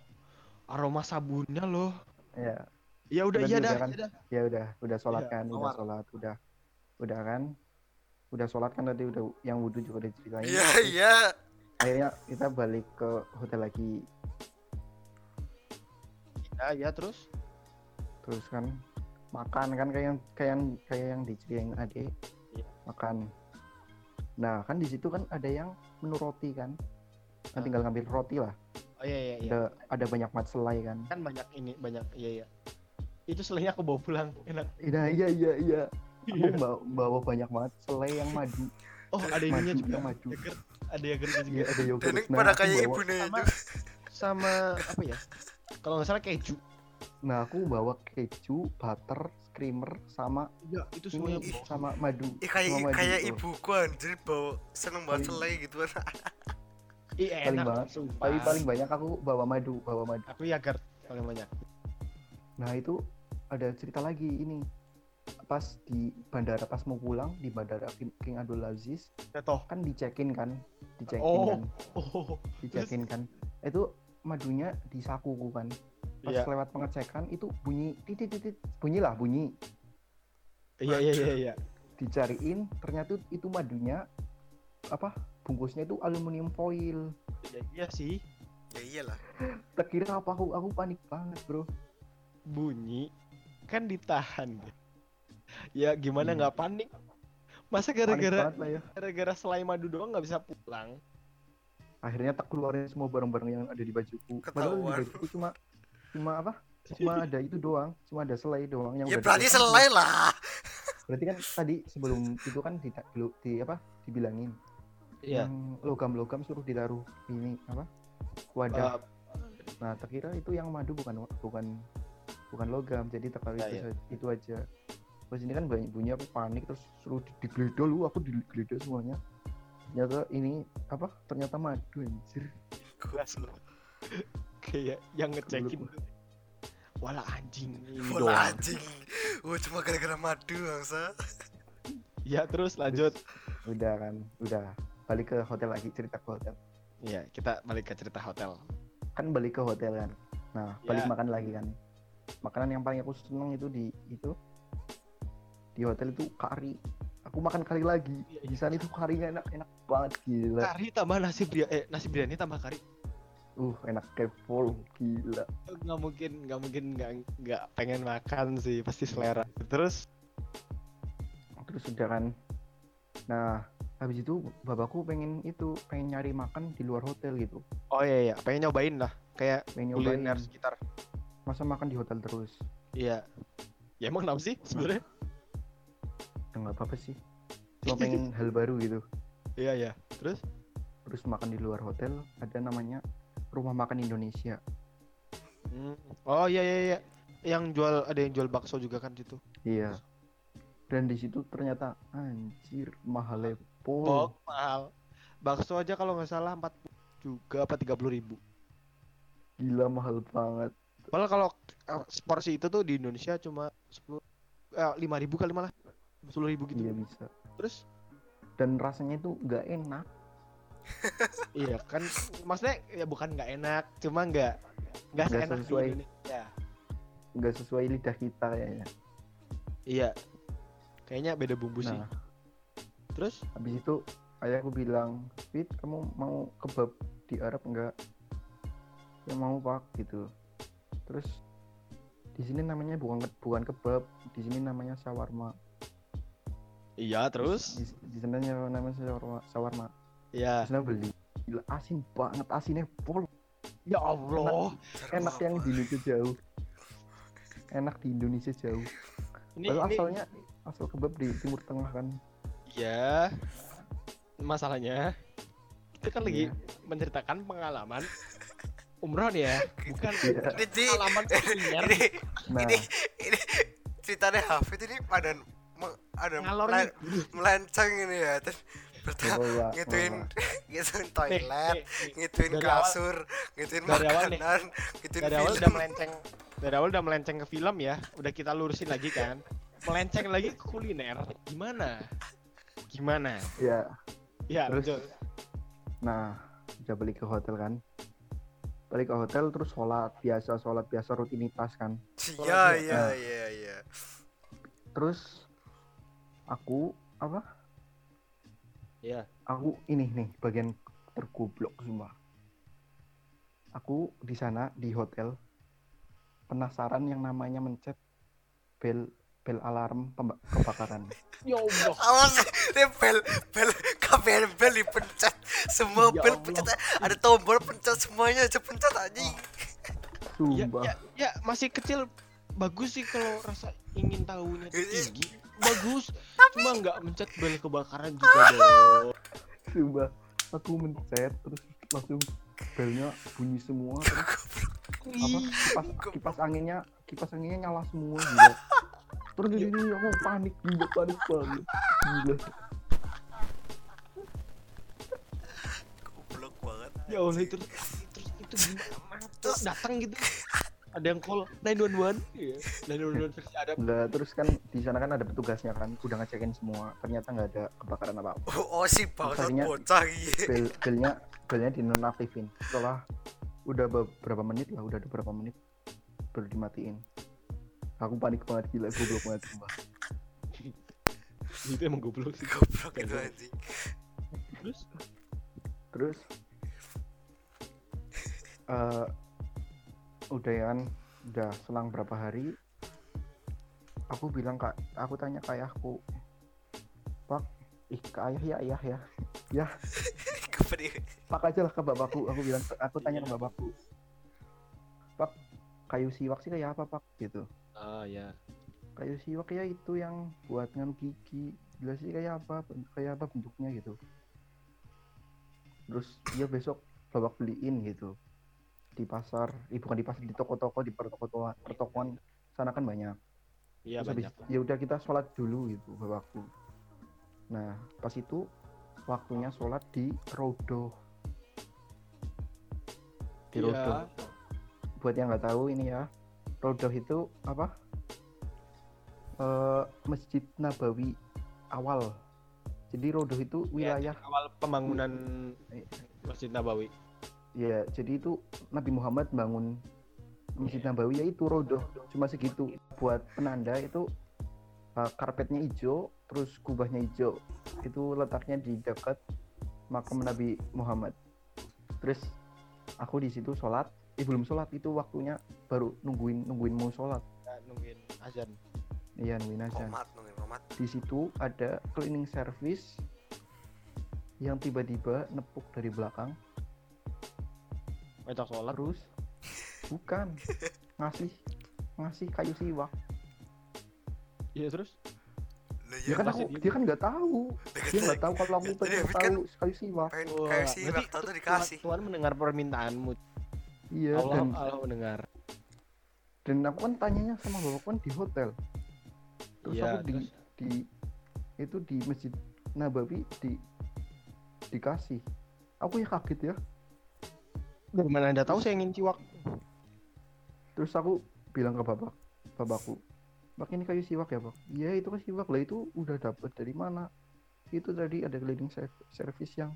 Aroma sabunnya loh. ya Ya udah, iya juga dah, kan? iya dah. ya udah udah sholat Iya, kan udah mawar. sholat udah udah kan udah sholat kan tadi udah yang wudhu juga udah ceritain iya iya akhirnya kita balik ke hotel lagi Ya, ya terus. terus kan makan kan kayak yang kayak yang kayak yang diceritain adik Iya. makan nah kan di situ kan ada yang menu roti kan kan Ah. tinggal ngambil roti lah Oh iya iya iya. ada ada banyak mat selai kan Kan banyak ini, banyak iya iya. Itu selainya aku bawa pulang, enak. iya iya iya iya aku Iya. bawa, bawa banyak banget selai yang madu Oh, ada ininya madu juga. yang madu Yogurt. Ada juga. iya ada yogurt dan Nah, pada kayak bawa- ibunya sama itu sama apa ya? Kalau nggak salah keju. nah aku bawa keju butter creamer sama Ya, itu ini semuanya Ih. sama madu Ih, kayak sama madu kayak tuh. ibuku anjir bawa seneng banget Paling- selai gitu kan paling enak banget. sumpah. tapi paling banyak aku bawa madu bawa madu aku yogurt paling banyak. Nah itu ada cerita lagi ini pas di bandara pas mau pulang di bandara King King Abdul Aziz Ya toh. kan dicekin kan dicekin Oh. kan Oh. dicekin kan itu madunya di sakuku kan pas Iya. lewat pengecekan itu bunyi titit titit bunyi lah bunyi Iya iya iya iya. dicariin ternyata itu madunya apa bungkusnya itu aluminium foil Ya, iya sih. ya iyalah tak kira apa aku aku panik banget bro Bunyi kan ditahan. Ya gimana Hmm. nggak panik? Masa gara-gara ya gara-gara selai madu doang nggak bisa pulang? akhirnya tak keluarin semua barang-barang yang ada di bajuku padahal di Ketahuan. bajuku cuma cuma apa? Cuma ada itu doang cuma ada selai doang yang ya udah berarti selai lah. Berarti kan tadi sebelum itu kan di, di apa? Dibilangin. Iya. yang logam-logam suruh ditaruh ini apa? Wadah. Nah terkira itu yang madu bukan bukan bukan logam. Jadi terkali Ya, itu, ya. sa- itu aja. Pas ini kan banyak bunyi aku panik terus suruh di- digeledah lu aku digeledah semuanya. Ternyata ini apa? Ternyata madu anjir. Kelas lu. Kayak yang ngecekin. Wala anjing ini bola doang. anjing oh cuma gara-gara madu bangsa Ya terus lanjut. udah kan udah balik ke hotel lagi cerita ke hotel Iya, kita balik ke cerita hotel. kan balik ke hotel kan nah balik Ya. makan lagi kan makanan yang paling aku seneng itu di itu di hotel itu kari aku makan kari lagi Iya, di sana itu karinya enak enak banget gila Kari tambah nasi biryani, eh nasi biryani tambah kari. Uh enak kayak full gila Nggak mungkin, nggak mungkin nggak nggak pengen makan sih, pasti selera. Terus, terus udah kan nah habis itu bapakku pengen itu pengen nyari makan di luar hotel gitu oh iya iya, pengen nyobain lah, kayak pengen nyobain kuliner sekitar. masa makan di hotel terus Iya. Ya emang kenapa sih sebenarnya? ya nggak apa-apa sih cuma pengen hal baru gitu Iya iya. Terus? terus makan di luar hotel ada namanya rumah makan Indonesia Hmm. Oh iya iya iya. Yang jual ada yang jual bakso juga kan situ. Iya. Dan di situ ternyata anjir mahal pol. Oh, mahal. Bakso aja kalau nggak salah 40 juga apa 30 ribu. Gila mahal banget. Malah kalau porsi itu tuh di Indonesia cuma 10 eh, 5 ribu kali malah 10 ribu gitu. Iya bisa. Terus dan rasanya itu nggak enak iya kan maksudnya ya bukan nggak enak cuma nggak nggak Nggak di sesuai. Indonesia. Nggak sesuai lidah kita kayaknya iya. Kayaknya beda bumbu sih. Nah. Terus? Habis itu ayahku bilang Fit kamu mau kebab di Arab enggak ya mau pak gitu. Terus di sini namanya bukan bukan kebab di sini namanya shawarma. Iya terus? Di, di sana namanya shawarma shawarma ya di sana beli. Gila, asin banget asinnya pol ya Allah. Enak yang di Indonesia jauh. Enak di Indonesia jauh. Ini, ini. asalnya asal kebab di Timur Tengah kan. Ya masalahnya kita kan lagi Iya. menceritakan pengalaman umroh nih ya. Bukan Iya. Ini di pengalaman kuliner. ini nah. ini ini ceritanya Hafid ini pada ada melenceng ini ya. Terus bawa ngituin ngituin toilet ngituin kasur ngituin dari awal nih. makanan ngituin dari awal udah melenceng dari awal udah melenceng ke film ya. Udah kita lurusin lagi kan. Melenceng lagi ke kuliner. Gimana? Gimana? Ya. Ya Terus? lanjut. Nah, udah balik ke hotel kan. Balik ke hotel terus sholat. Biasa, sholat biasa rutinitas kan. iya iya Nah. iya iya. Terus aku apa? Ya Aku ini nih bagian tergoblok semua. Aku di sana di hotel penasaran yang namanya mencet bel bel alarm kebakaran. ya Allah awas ini bel bel kabel bel dipencet semua Ya bel Allah. pencet ada tombol pencet semuanya aja pencet anjing ya, Sumpah. ya, ya masih kecil bagus sih kalau rasa ingin tahunya tinggi bagus. Cuma nggak mencet bel kebakaran juga dong Sumpah. Aku mencet terus langsung belnya bunyi semua terus apa kipas kipas anginnya kipas anginnya nyala semua gila. Terus gini gini aku panik gila panik banget. Gila. Goblok banget ya Allah itu terus itu gimana? Terus datang gitu ada yang call 911 iya. 911 versi ada Lah, terus kan di sana kan ada petugasnya kan udah ngecekin semua. Ternyata nggak ada kebakaran apa apa oh, oh si bangsat Akhirnya- bocah gitu bel belnya belnya dinonaktifin. Setelah udah beberapa menit lah udah beberapa menit baru dimatiin. Aku panik banget gila goblok banget sumpah. Itu emang goblok sih. Goblok itu anjing. Terus? Terus? Eh udah ya kan udah selang berapa hari aku bilang kak aku tanya ke ayahku pak ih ke ayah ya ayah ya Kepedi- pak aja lah ke bapakku aku bilang aku tanya ke bapakku pak kayu siwak sih kayak apa pak? Gitu. Ah ya. Kayu siwak ya itu yang buat nganu gigi jelas sih kayak apa kayak apa bentuknya gitu. Terus dia besok babak beliin gitu di pasar eh, bukan di pasar di toko-toko di pertoko-tokoan pertokoan sana kan banyak. Iya Terus banyak ya udah kita sholat dulu gitu bapakku nah pas itu waktunya sholat di rodo di Iya. rodo buat yang nggak tahu ini ya rodo itu apa? Eh masjid Nabawi awal. Jadi rodo itu Iya, wilayah awal pembangunan Masjid Nabawi ya jadi itu Nabi Muhammad bangun Masjid Nabawi ya itu rodoh cuma segitu. Buat penanda itu uh, karpetnya hijau terus kubahnya hijau. Itu letaknya di dekat makam Nabi Muhammad. Terus aku di situ sholat. Eh belum sholat itu waktunya baru nungguin nungguin mau sholat. Ya, nungguin azan. Iya nungguin aja komat nungguin komat di situ ada cleaning service yang tiba-tiba nepuk dari belakang ngajak sholat terus? Bukan. Ngasih. Ngasih kayu siwak. Iya terus? Lah dia ya kan ngasih aku dia. dia kan nggak tahu. Dia nggak tahu kalau aku pengen kan- tahu kayu siwak. pengen Wah, kayak si berarti waktu tuh dikasih. Tuhan mendengar permintaanmu. Iya Allah dan Allah mendengar. dan aku kan tanyanya sama bapakku kan di hotel. Terus Iya, aku di terus? di itu di masjid Nabawi di dikasih. Aku ya kaget ya dari mana anda tahu saya ingin ciwak terus aku bilang ke bapak bapakku Pak ini kayu siwak ya pak iya itu kan siwak lah itu udah dapet dari mana itu tadi ada cleaning serv- service yang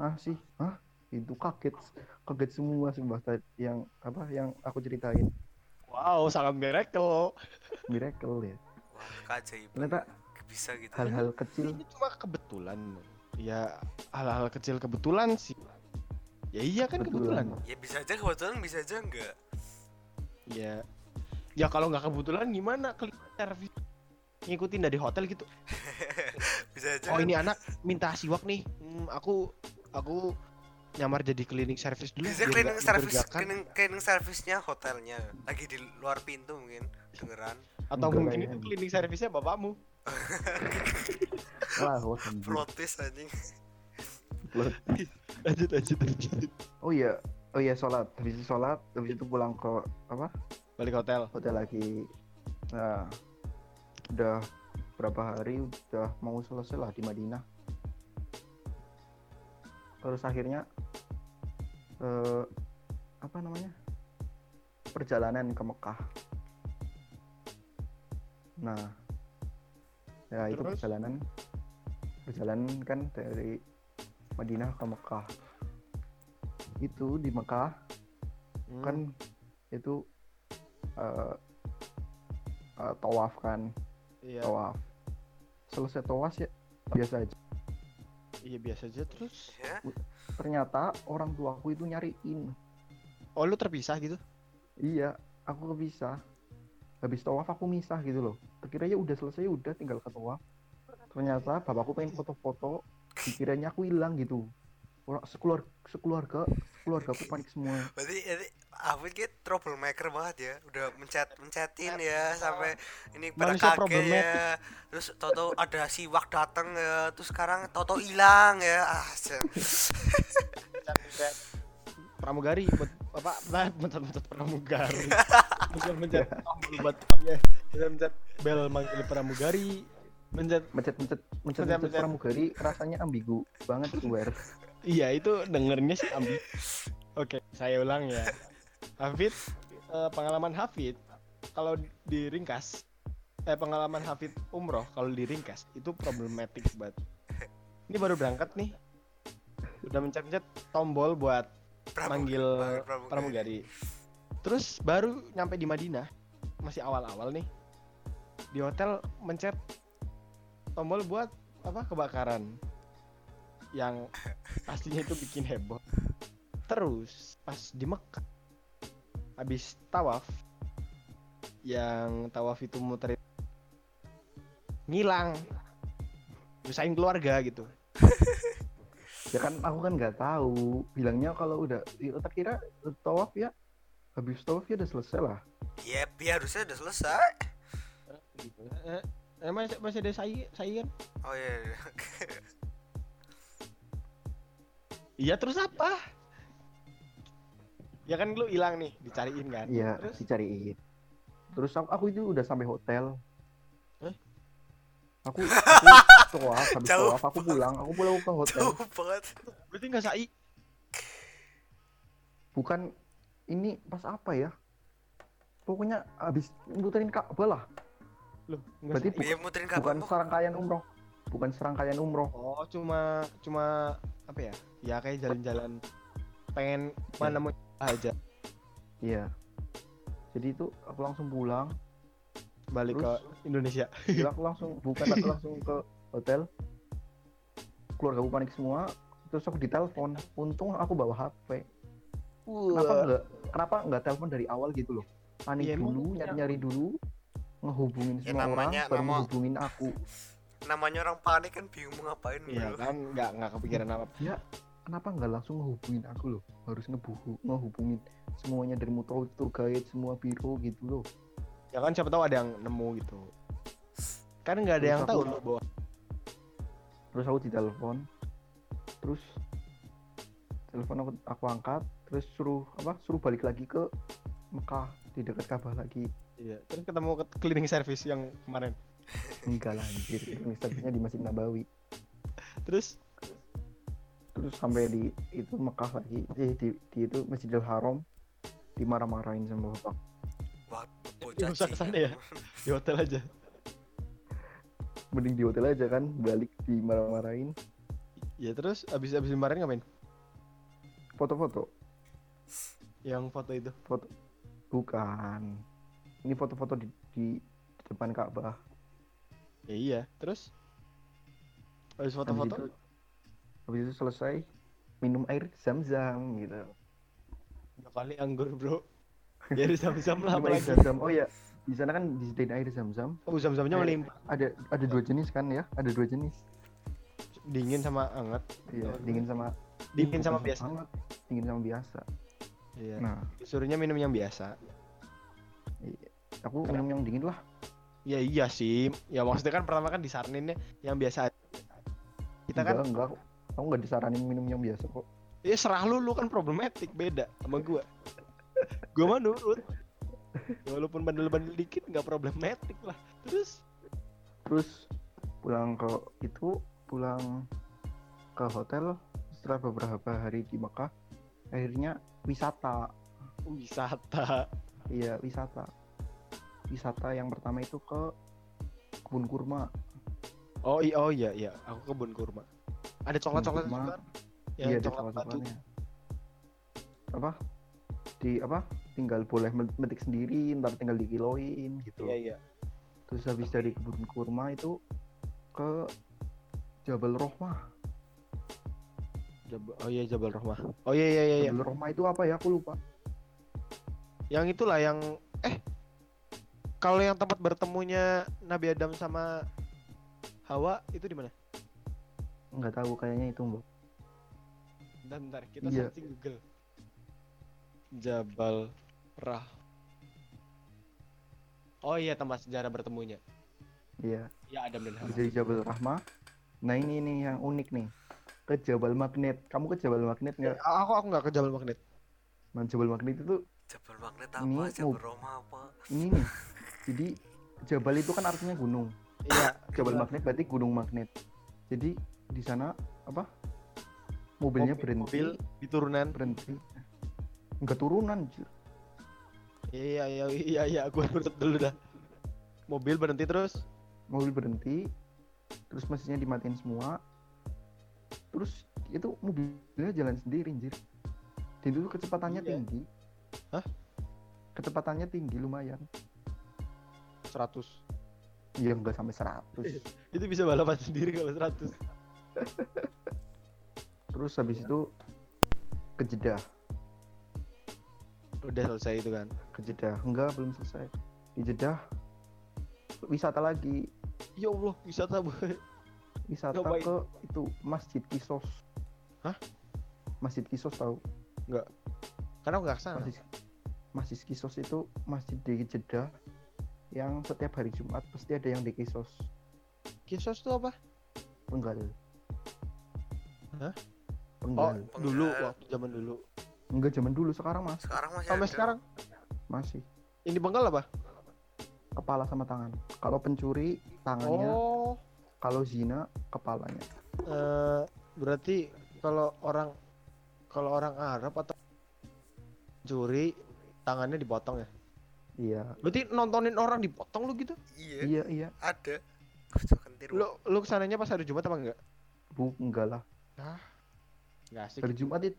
ah sih ah itu kaget kaget semua tadi yang apa yang aku ceritain Wow, sangat miracle. miracle ya Wah, keajaiban. ternyata Bisa gitu. ya. hal-hal kecil Ini cuma kebetulan. Ya hal-hal kecil kebetulan sih. Ya iya kan Kebetulan. kebetulan. Ya bisa aja kebetulan bisa aja enggak. Ya. Ya kalau nggak kebetulan gimana cleaning service ngikutin dari hotel gitu. Bisa aja. Oh kan? ini anak minta siwak nih. Hmm, aku aku nyamar jadi cleaning service dulu. bisa cleaning service cleaning, cleaning service-nya hotelnya lagi di luar pintu mungkin dengeran Atau Enggak mungkin lah, itu ya. cleaning service-nya bapakmu. wah wah, anjing. protes anjing Plot. Lanjut lanjut lanjut. oh iya oh iya sholat. Habis itu sholat habis itu pulang ke apa? Balik hotel. hotel lagi. Nah udah berapa hari udah mau selesai lah di Madinah. Terus akhirnya eh, apa namanya? Perjalanan ke Mekah. Nah ya itu Terus? perjalanan. Perjalanan kan dari Madinah ke Mekah. Itu di Mekah Hmm. kan itu eh eh, tawaf kan? Iya, tawaf. Selesai tawaf ya biasa aja. Iya biasa aja terus. ya. Ternyata orang tuaku itu nyariin. Oh lu terpisah gitu? iya aku kepisah. Habis tawaf aku misah gitu loh. Kira ya udah selesai udah tinggal ke tawaf. Ternyata bapakku pengen foto-foto dikiranya aku hilang gitu orang sekeluar sekeluarga sekeluarga aku panik semua berarti ini Afid kayak troublemaker banget ya udah mencet mencetin ya sampai ini pada Manusia ya terus toto ada siwak dateng ya terus sekarang toto hilang ya ah pramugari buat apa nah, mencet mencet pramugari mencet mencet buat mencet bel manggil pramugari mencet mencet mencet mencet Mencet- mencet mencet. pramugari rasanya ambigu banget wear iya itu dengernya sih ambil oke saya ulang ya Hafid eh, pengalaman Hafid kalau diringkas eh pengalaman Hafid umroh kalau diringkas itu problematik banget ini baru berangkat nih udah mencet-mencet tombol buat Pramu- manggil pramugari. pramugari. Terus baru nyampe di Madinah, masih awal-awal nih. Di hotel mencet tombol buat apa kebakaran. Yang pastinya itu bikin heboh. Terus pas di Mekah habis tawaf yang tawaf itu muterin ngilang nyusahin keluarga gitu ya kan aku kan nggak tahu bilangnya kalau udah ya, tak kira tawaf ya habis tawaf ya udah selesai lah ya biar harusnya udah selesai gitu. Eh, eh, masih masih ada saya saya kan oh iya, iya. Iya terus apa? Ya kan lu hilang nih, dicariin kan? iya Terus dicariin terus aku, aku itu udah sampai hotel Eh? aku aku tawaf habis Jauh aku pulang aku pulang ke hotel jauh banget berarti nggak sai? bukan ini pas apa ya pokoknya habis muterin Ka'bah lah Loh, Berarti sai. bu- iya muterin bukan kapan serangkaian umroh. Bukan serangkaian umroh. Oh, cuma cuma apa ya? Ya kayak jalan-jalan pengen mana mau aja. Iya. Jadi itu aku langsung pulang. Balik Terus? ke Indonesia. Gila, aku langsung bukan aku langsung ke hotel. Keluarga aku panik semua. Terus aku ditelepon. Untung aku bawa HP kenapa enggak kenapa enggak telepon dari awal gitu loh? Panik Iya, emang dulu punya- nyari nyari dulu ngehubungin Ya, semua orang namanya- baru nama- ngehubungin aku. namanya orang panik kan bingung mau ngapain Iya bro kan nggak nggak kepikiran apa. kenapa enggak langsung ngehubungin aku loh? Harus ngebuhu ngehubungin semuanya dari mutual tour guide semua biro gitu loh. Ya kan siapa tahu ada yang nemu gitu. Kan nggak ada Terus yang tahu bahwa terus aku ditelepon. Terus telepon aku, aku angkat. Terus suruh apa suruh balik lagi ke Mekah di dekat Ka'bah lagi Iya, terus ketemu ke cleaning service yang kemarin. enggak lah anjir misalnya di Masjid Nabawi Terus terus sampai di itu Mekah lagi eh di, di itu Masjidil Haram dimarah-marahin sama bapak wah usah bocah ke sana cilik. ya? di hotel aja. mending di hotel aja kan balik dimarah-marahin Ya terus abis abis kemarin ngapain? foto-foto Yang foto itu. foto bukan ini foto-foto di, di depan Ka'bah Ya iya, terus habis Habis foto-foto itu, habis itu selesai minum air zam-zam gitu dua kali anggur, Bro. Ya di zam-zam lah apalagi. zam-zam oh ya di sana kan disediain air zam-zam Oh, zam-zamnya melimpah. ada ada dua jenis kan ya ada dua jenis Dingin sama hangat. iya Oh, dingin sama Dingin sama biasa. hangat, dingin sama biasa Iya. nah Disuruhnya minum yang biasa. Aku minum yang dingin lah Ya iya sih. Ya maksudnya kan pertama kan disaraninnya yang biasa. Kita kan enggak enggak aku nggak disaranin minum yang biasa kok ya serah lu lu kan problematik beda sama gua. gua mah nurut. Ya, Walaupun bandel-bandel dikit nggak problematik lah. Terus terus pulang ke itu pulang ke hotel setelah beberapa hari di Mekah akhirnya wisata wisata. iya wisata wisata yang pertama itu ke kebun kurma Oh iya oh iya iya, aku kebun kurma. Ada coklat-coklat juga. Yang iya ada coklat batu. coklat-coklatnya apa di apa tinggal boleh metik sendiri ntar tinggal dikiloin gitu Iya iya. terus habis dari kebun kurma itu ke Jabal Rohmah Jab- oh iya Jabal Rahmah. Oh iya iya iya. iya. Jabal Rohmah itu apa ya aku lupa Yang itulah yang eh kalau yang tempat bertemunya Nabi Adam sama Hawa itu di mana? nggak tahu kayaknya itu mbak Bentar, bentar, kita Iya. searching Google. Jabal Rah. Oh iya tempat sejarah bertemunya. iya Ya Adam dan Hawa. dari Jabal Rahmah nah ini nih yang unik nih ke Jabal Magnet kamu ke Jabal Magnet nggak Eh, aku aku nggak ke Jabal Magnet. nah Jabal Magnet itu Jabal magnet Ini apa? Jabal mau- Roma apa? ini nih jadi Jabal itu kan artinya gunung Iya. Jabal Iya. Magnet berarti gunung magnet jadi di sana apa mobilnya Mobil- berhenti Mobil di turunan. berhenti nggak turunan. Iya iya iya iya aku urut dulu dah. Mobil berhenti terus. mobil berhenti terus mesinnya dimatiin semua terus itu mobilnya jalan sendiri anjir dan itu kecepatannya Iya. tinggi Hah? kecepatannya tinggi lumayan 100. ya enggak sampai 100 Itu bisa balapan sendiri kalau 100. terus habis itu ke Jeddah Udah selesai itu kan. ke Jeddah enggak belum selesai di Jeddah wisata lagi Ya Allah, wisata boy. wisata Ngapain? ke itu Masjid Kisos Hah? Masjid Kisos tahu Karena aku nggak ke sana. Masjid Masjid Kisos itu masjid di Jeddah yang setiap hari Jumat pasti ada yang di Kisos Kisos tuh apa? penggal. Hah? Oh, Penggal. dulu Penggal. waktu zaman dulu. Enggak zaman dulu sekarang mas Sekarang masih Sampai ada. sekarang masih ini Bengkal apa? kepala sama tangan. Kalau pencuri tangannya, Oh, kalau zina kepalanya. eh berarti kalau orang kalau orang Arab atau curi tangannya dipotong ya? Iya. Berarti nontonin orang dipotong lu gitu? Iya, Iya iya. ada. Lu lu ke sananya pas hari Jumat apa enggak? Bu enggak lah. Enggak asik. Hari Jumat itu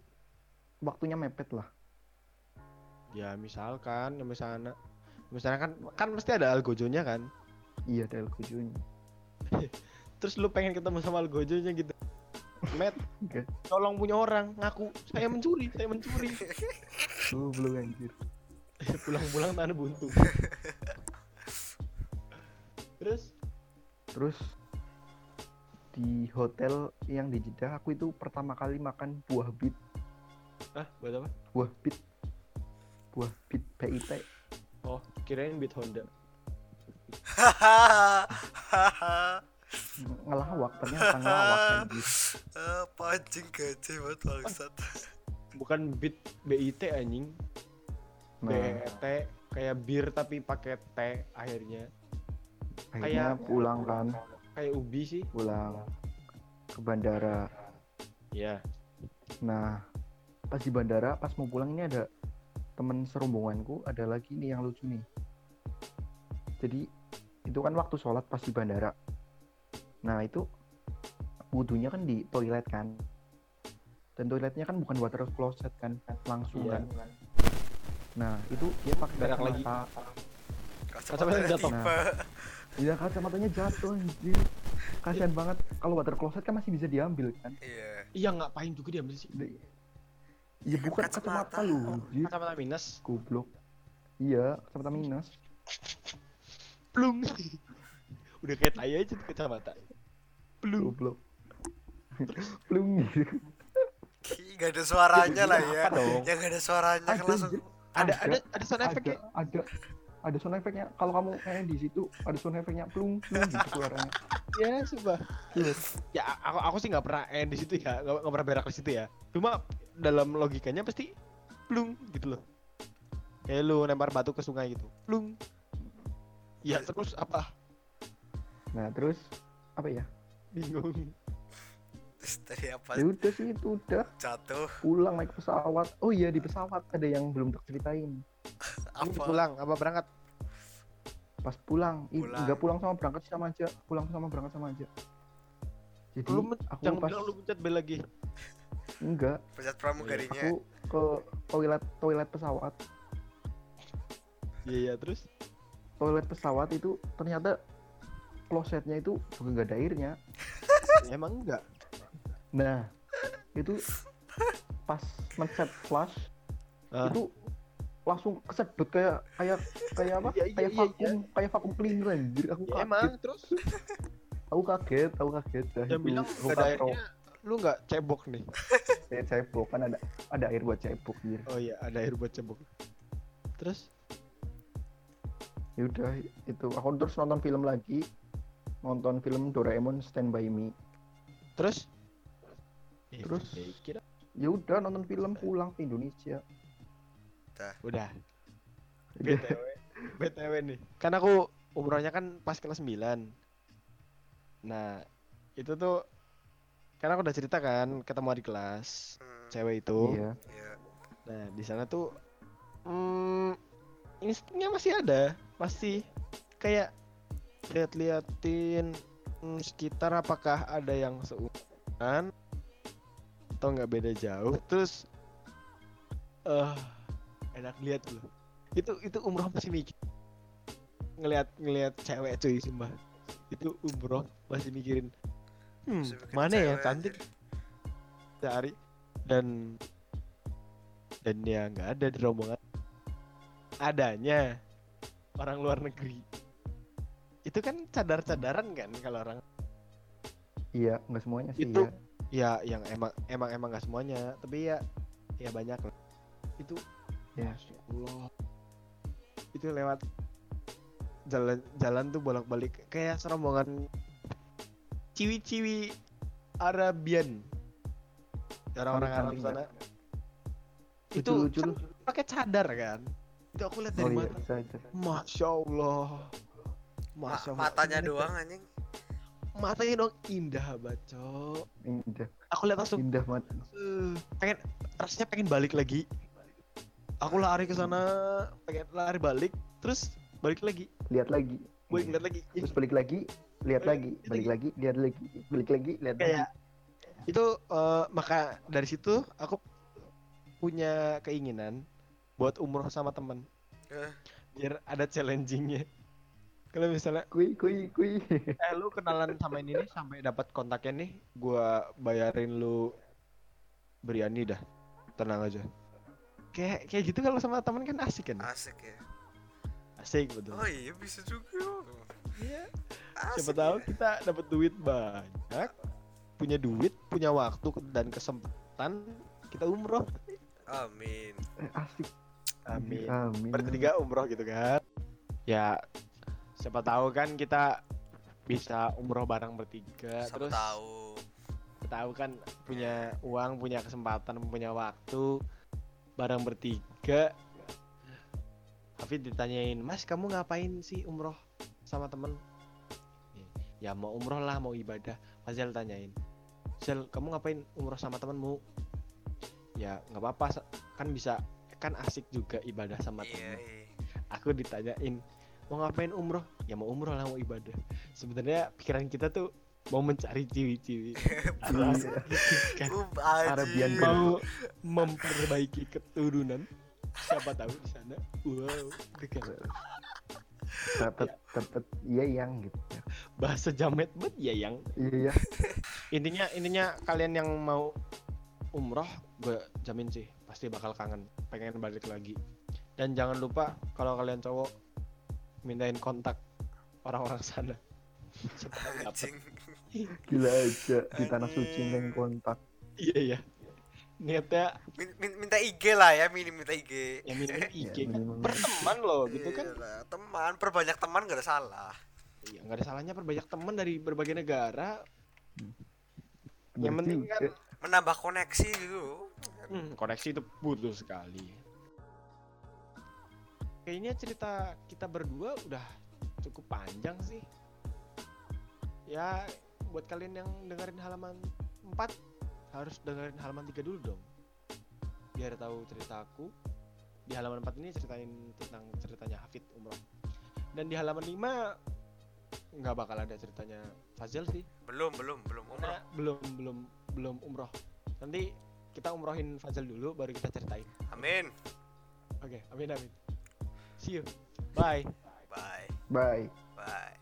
waktunya mepet lah. Ya misalkan, ya misalnya misalnya kan kan mesti ada algojonya kan. Iya ada kujunya. Terus lu pengen ketemu sama algojonya gitu. Met, tolong punya orang ngaku saya mencuri, saya mencuri. Lu belum anjir. Pulang-pulang tanah buntu. Terus Terus di hotel yang di Jeddah aku itu pertama kali makan buah bit, ah buat apa? buah bit. Buah bit PIT. Oh, kirain beat Honda. Ngelawak ternyata ngelawak. Apa anjing gajah banget bangsat. Bukan beat BIT anjing. Nah, BET kayak bir tapi pakai T akhirnya. akhirnya kayak- pulang kan, Kayak ubi sih. pulang ke bandara. Iya. Nah, pas di bandara, pas mau pulang ini ada temen serombonganku, ada lagi nih yang lucu nih. Jadi itu kan waktu sholat pas di bandara. nah itu wudhunya kan di toilet kan dan toiletnya kan bukan water closet kan langsung Iya. kan nah itu dia pakai Berak lagi. kacamata Kacamatanya jatuh. tipe. Iya kacamatanya jatuh anjir kasihan banget kalau water closet kan masih bisa diambil kan Iya. Iya ngapain juga diambil sih? Iya bukan kacamata. kacamata lu Kacamata minus. goblok iya kacamata minus Plung. Udah kayak tai aja tuh kacamata. Plung. goblok plung gitu Gak ada suaranya lah ya. Apa dong? Yang gak ada suaranya kan langsung. Ada ada ada sound ada effect ya? ada ada sound effectnya kalau kamu kayak di situ ada sound effectnya plung plung gitu suaranya Iya, coba. Ya aku aku sih nggak pernah eh di situ ya, nggak pernah berak di situ ya. Cuma dalam logikanya pasti plung gitu loh. Kayak lu lempar batu ke sungai gitu. Plung. Ya terus apa? nah terus apa ya Bingung. Terus tadi apa? ya udah sih itu udah Jatuh. pulang naik pesawat oh iya di pesawat ada yang belum terceritain Apa? Pulang apa berangkat? pas pulang, Pulang. enggak pulang sama berangkat sama aja pulang sama berangkat sama aja jadi Lu aku Jangan pas bilang lu pencet bel lagi. enggak Pencet pramugarinya. aku ke toilet toilet pesawat Iya iya terus. toilet pesawat itu ternyata klosetnya itu juga nggak ada airnya Ya, emang enggak. Nah itu pas mencet flash Ah. itu langsung kesedot kayak kayak kayak apa? Iya, kayak iya, vakum kayak vakum cleaner anjir. Aku Ya, kaget. emang terus. aku kaget aku kaget. Dah Yang bilang ada airnya. Lu enggak cebok nih. Kayak cebok kan ada ada air buat cebok anjir. Oh iya, ada air buat cebok. Terus? Ya udah itu. Aku terus nonton film lagi. Nonton film Doraemon Stand by Me. Terus Terus? Eh, kira. ya udah nonton film pulang ke Indonesia. Udah. Udah. BTW BTW nih. Kan aku umrohnya kan pas kelas 9 nah itu tuh kan aku udah cerita kan ketemu adik kelas Hmm, cewek itu. Iya. Iya. nah di sana tuh hmm, instingnya masih ada. Masih kayak lihat-liatin hmm, sekitar apakah ada yang seumuran atau nggak beda jauh. Terus eh enak lihat loh. Itu itu umroh masih mikir. Ngelihat ngelihat cewek cuy sumpah. Itu umroh masih mikirin hmm, mana ya yang cantik? Cari dan dan ya nggak ada di rombongan. Adanya orang luar negeri. Itu kan cadar-cadaran kan kalau orang. Iya nggak semuanya sih Itu- ya ya yang emang emang emang nggak semuanya tapi ya ya banyak lah. Itu Ya. Masya Allah itu lewat jalan jalan tuh bolak-balik kayak serombongan ciwi-ciwi Arabian. Orang-orang Arab sana. Lucu, itu lucu, kan lucu. pakai cadar kan? Itu aku lihat oh dari iya mata bisa masya Allah. Ma- masya Allah. matanya doang anjing. Matanya dong indah bacot indah. Aku lihat langsung indah banget. eh, pengen rasanya pengen balik lagi. Aku lari ke sana pengen lari balik terus balik lagi. Lihat lagi. Balik lihat lagi. Terus balik lagi lihat Balik lagi balik lagi. lihat lagi balik lagi lihat lagi. itu eh, maka dari situ aku punya keinginan buat umroh sama temen. Eh. biar ada challengingnya kalau misalnya kui kui kui eh lu kenalan sama ini nih sampai dapat kontaknya nih gua bayarin lu biryani dah tenang aja kayak kayak gitu kalau sama teman kan asik kan Asik ya. asik betul Oh iya bisa juga. Iya. Siapa tahu ya. kita dapat duit banyak punya duit punya waktu dan kesempatan kita umroh Amin. Eh, asik amin amin bertiga umroh gitu kan ya siapa tahu kan kita bisa umroh bareng bertiga Siapa terus tahu. tahu kan punya uang punya kesempatan punya waktu bareng bertiga. Hafid ditanyain mas kamu ngapain sih umroh sama temen? Ya mau umroh lah mau ibadah. Fazal tanyain Zel kamu ngapain umroh sama temenmu? Ya nggak apa-apa kan bisa kan asik juga ibadah sama Iya, temen. iya. aku ditanyain mau ngapain umroh? Ya mau umroh lah mau ibadah. Sebenarnya pikiran kita tuh mau mencari ciwi-ciwi. Kan Uh, Arabian mau memperbaiki keturunan. Siapa tahu di sana. Wow dekat Tetet tetet iya yang gitu. Ya. bahasa jamet bet ya yang. Iya. Ya. intinya intinya kalian yang mau umroh gue jamin sih pasti bakal kangen. Pengen balik lagi. Dan jangan lupa kalau kalian cowok mintain kontak orang-orang sana. Gila aja di tanah suci yang kontak. iya iya niatnya Min- min- minta IG lah ya, minim minta IG. ya minimum IG Ya, kan berteman loh gitu kan Iyalah, teman, perbanyak teman gak ada salah. Iya, nggak ada salahnya perbanyak teman dari berbagai negara. Yang penting kan Menambah koneksi gitu. hmm, koneksi itu butuh sekali. Kayaknya cerita kita berdua udah cukup panjang sih. Ya, buat kalian yang dengerin halaman 4 harus dengerin halaman 3 dulu dong. Biar tahu ceritaku. Di halaman 4 ini ceritain tentang ceritanya Hafid Umroh. Dan di halaman 5 nggak bakal ada ceritanya Fazil sih. Belum, belum, belum umroh. Karena belum belum belum umroh. Nanti kita umrohin Fazil dulu baru kita ceritain. Amin. Oke, amin amin. See you. Bye. Bye. Bye. Bye.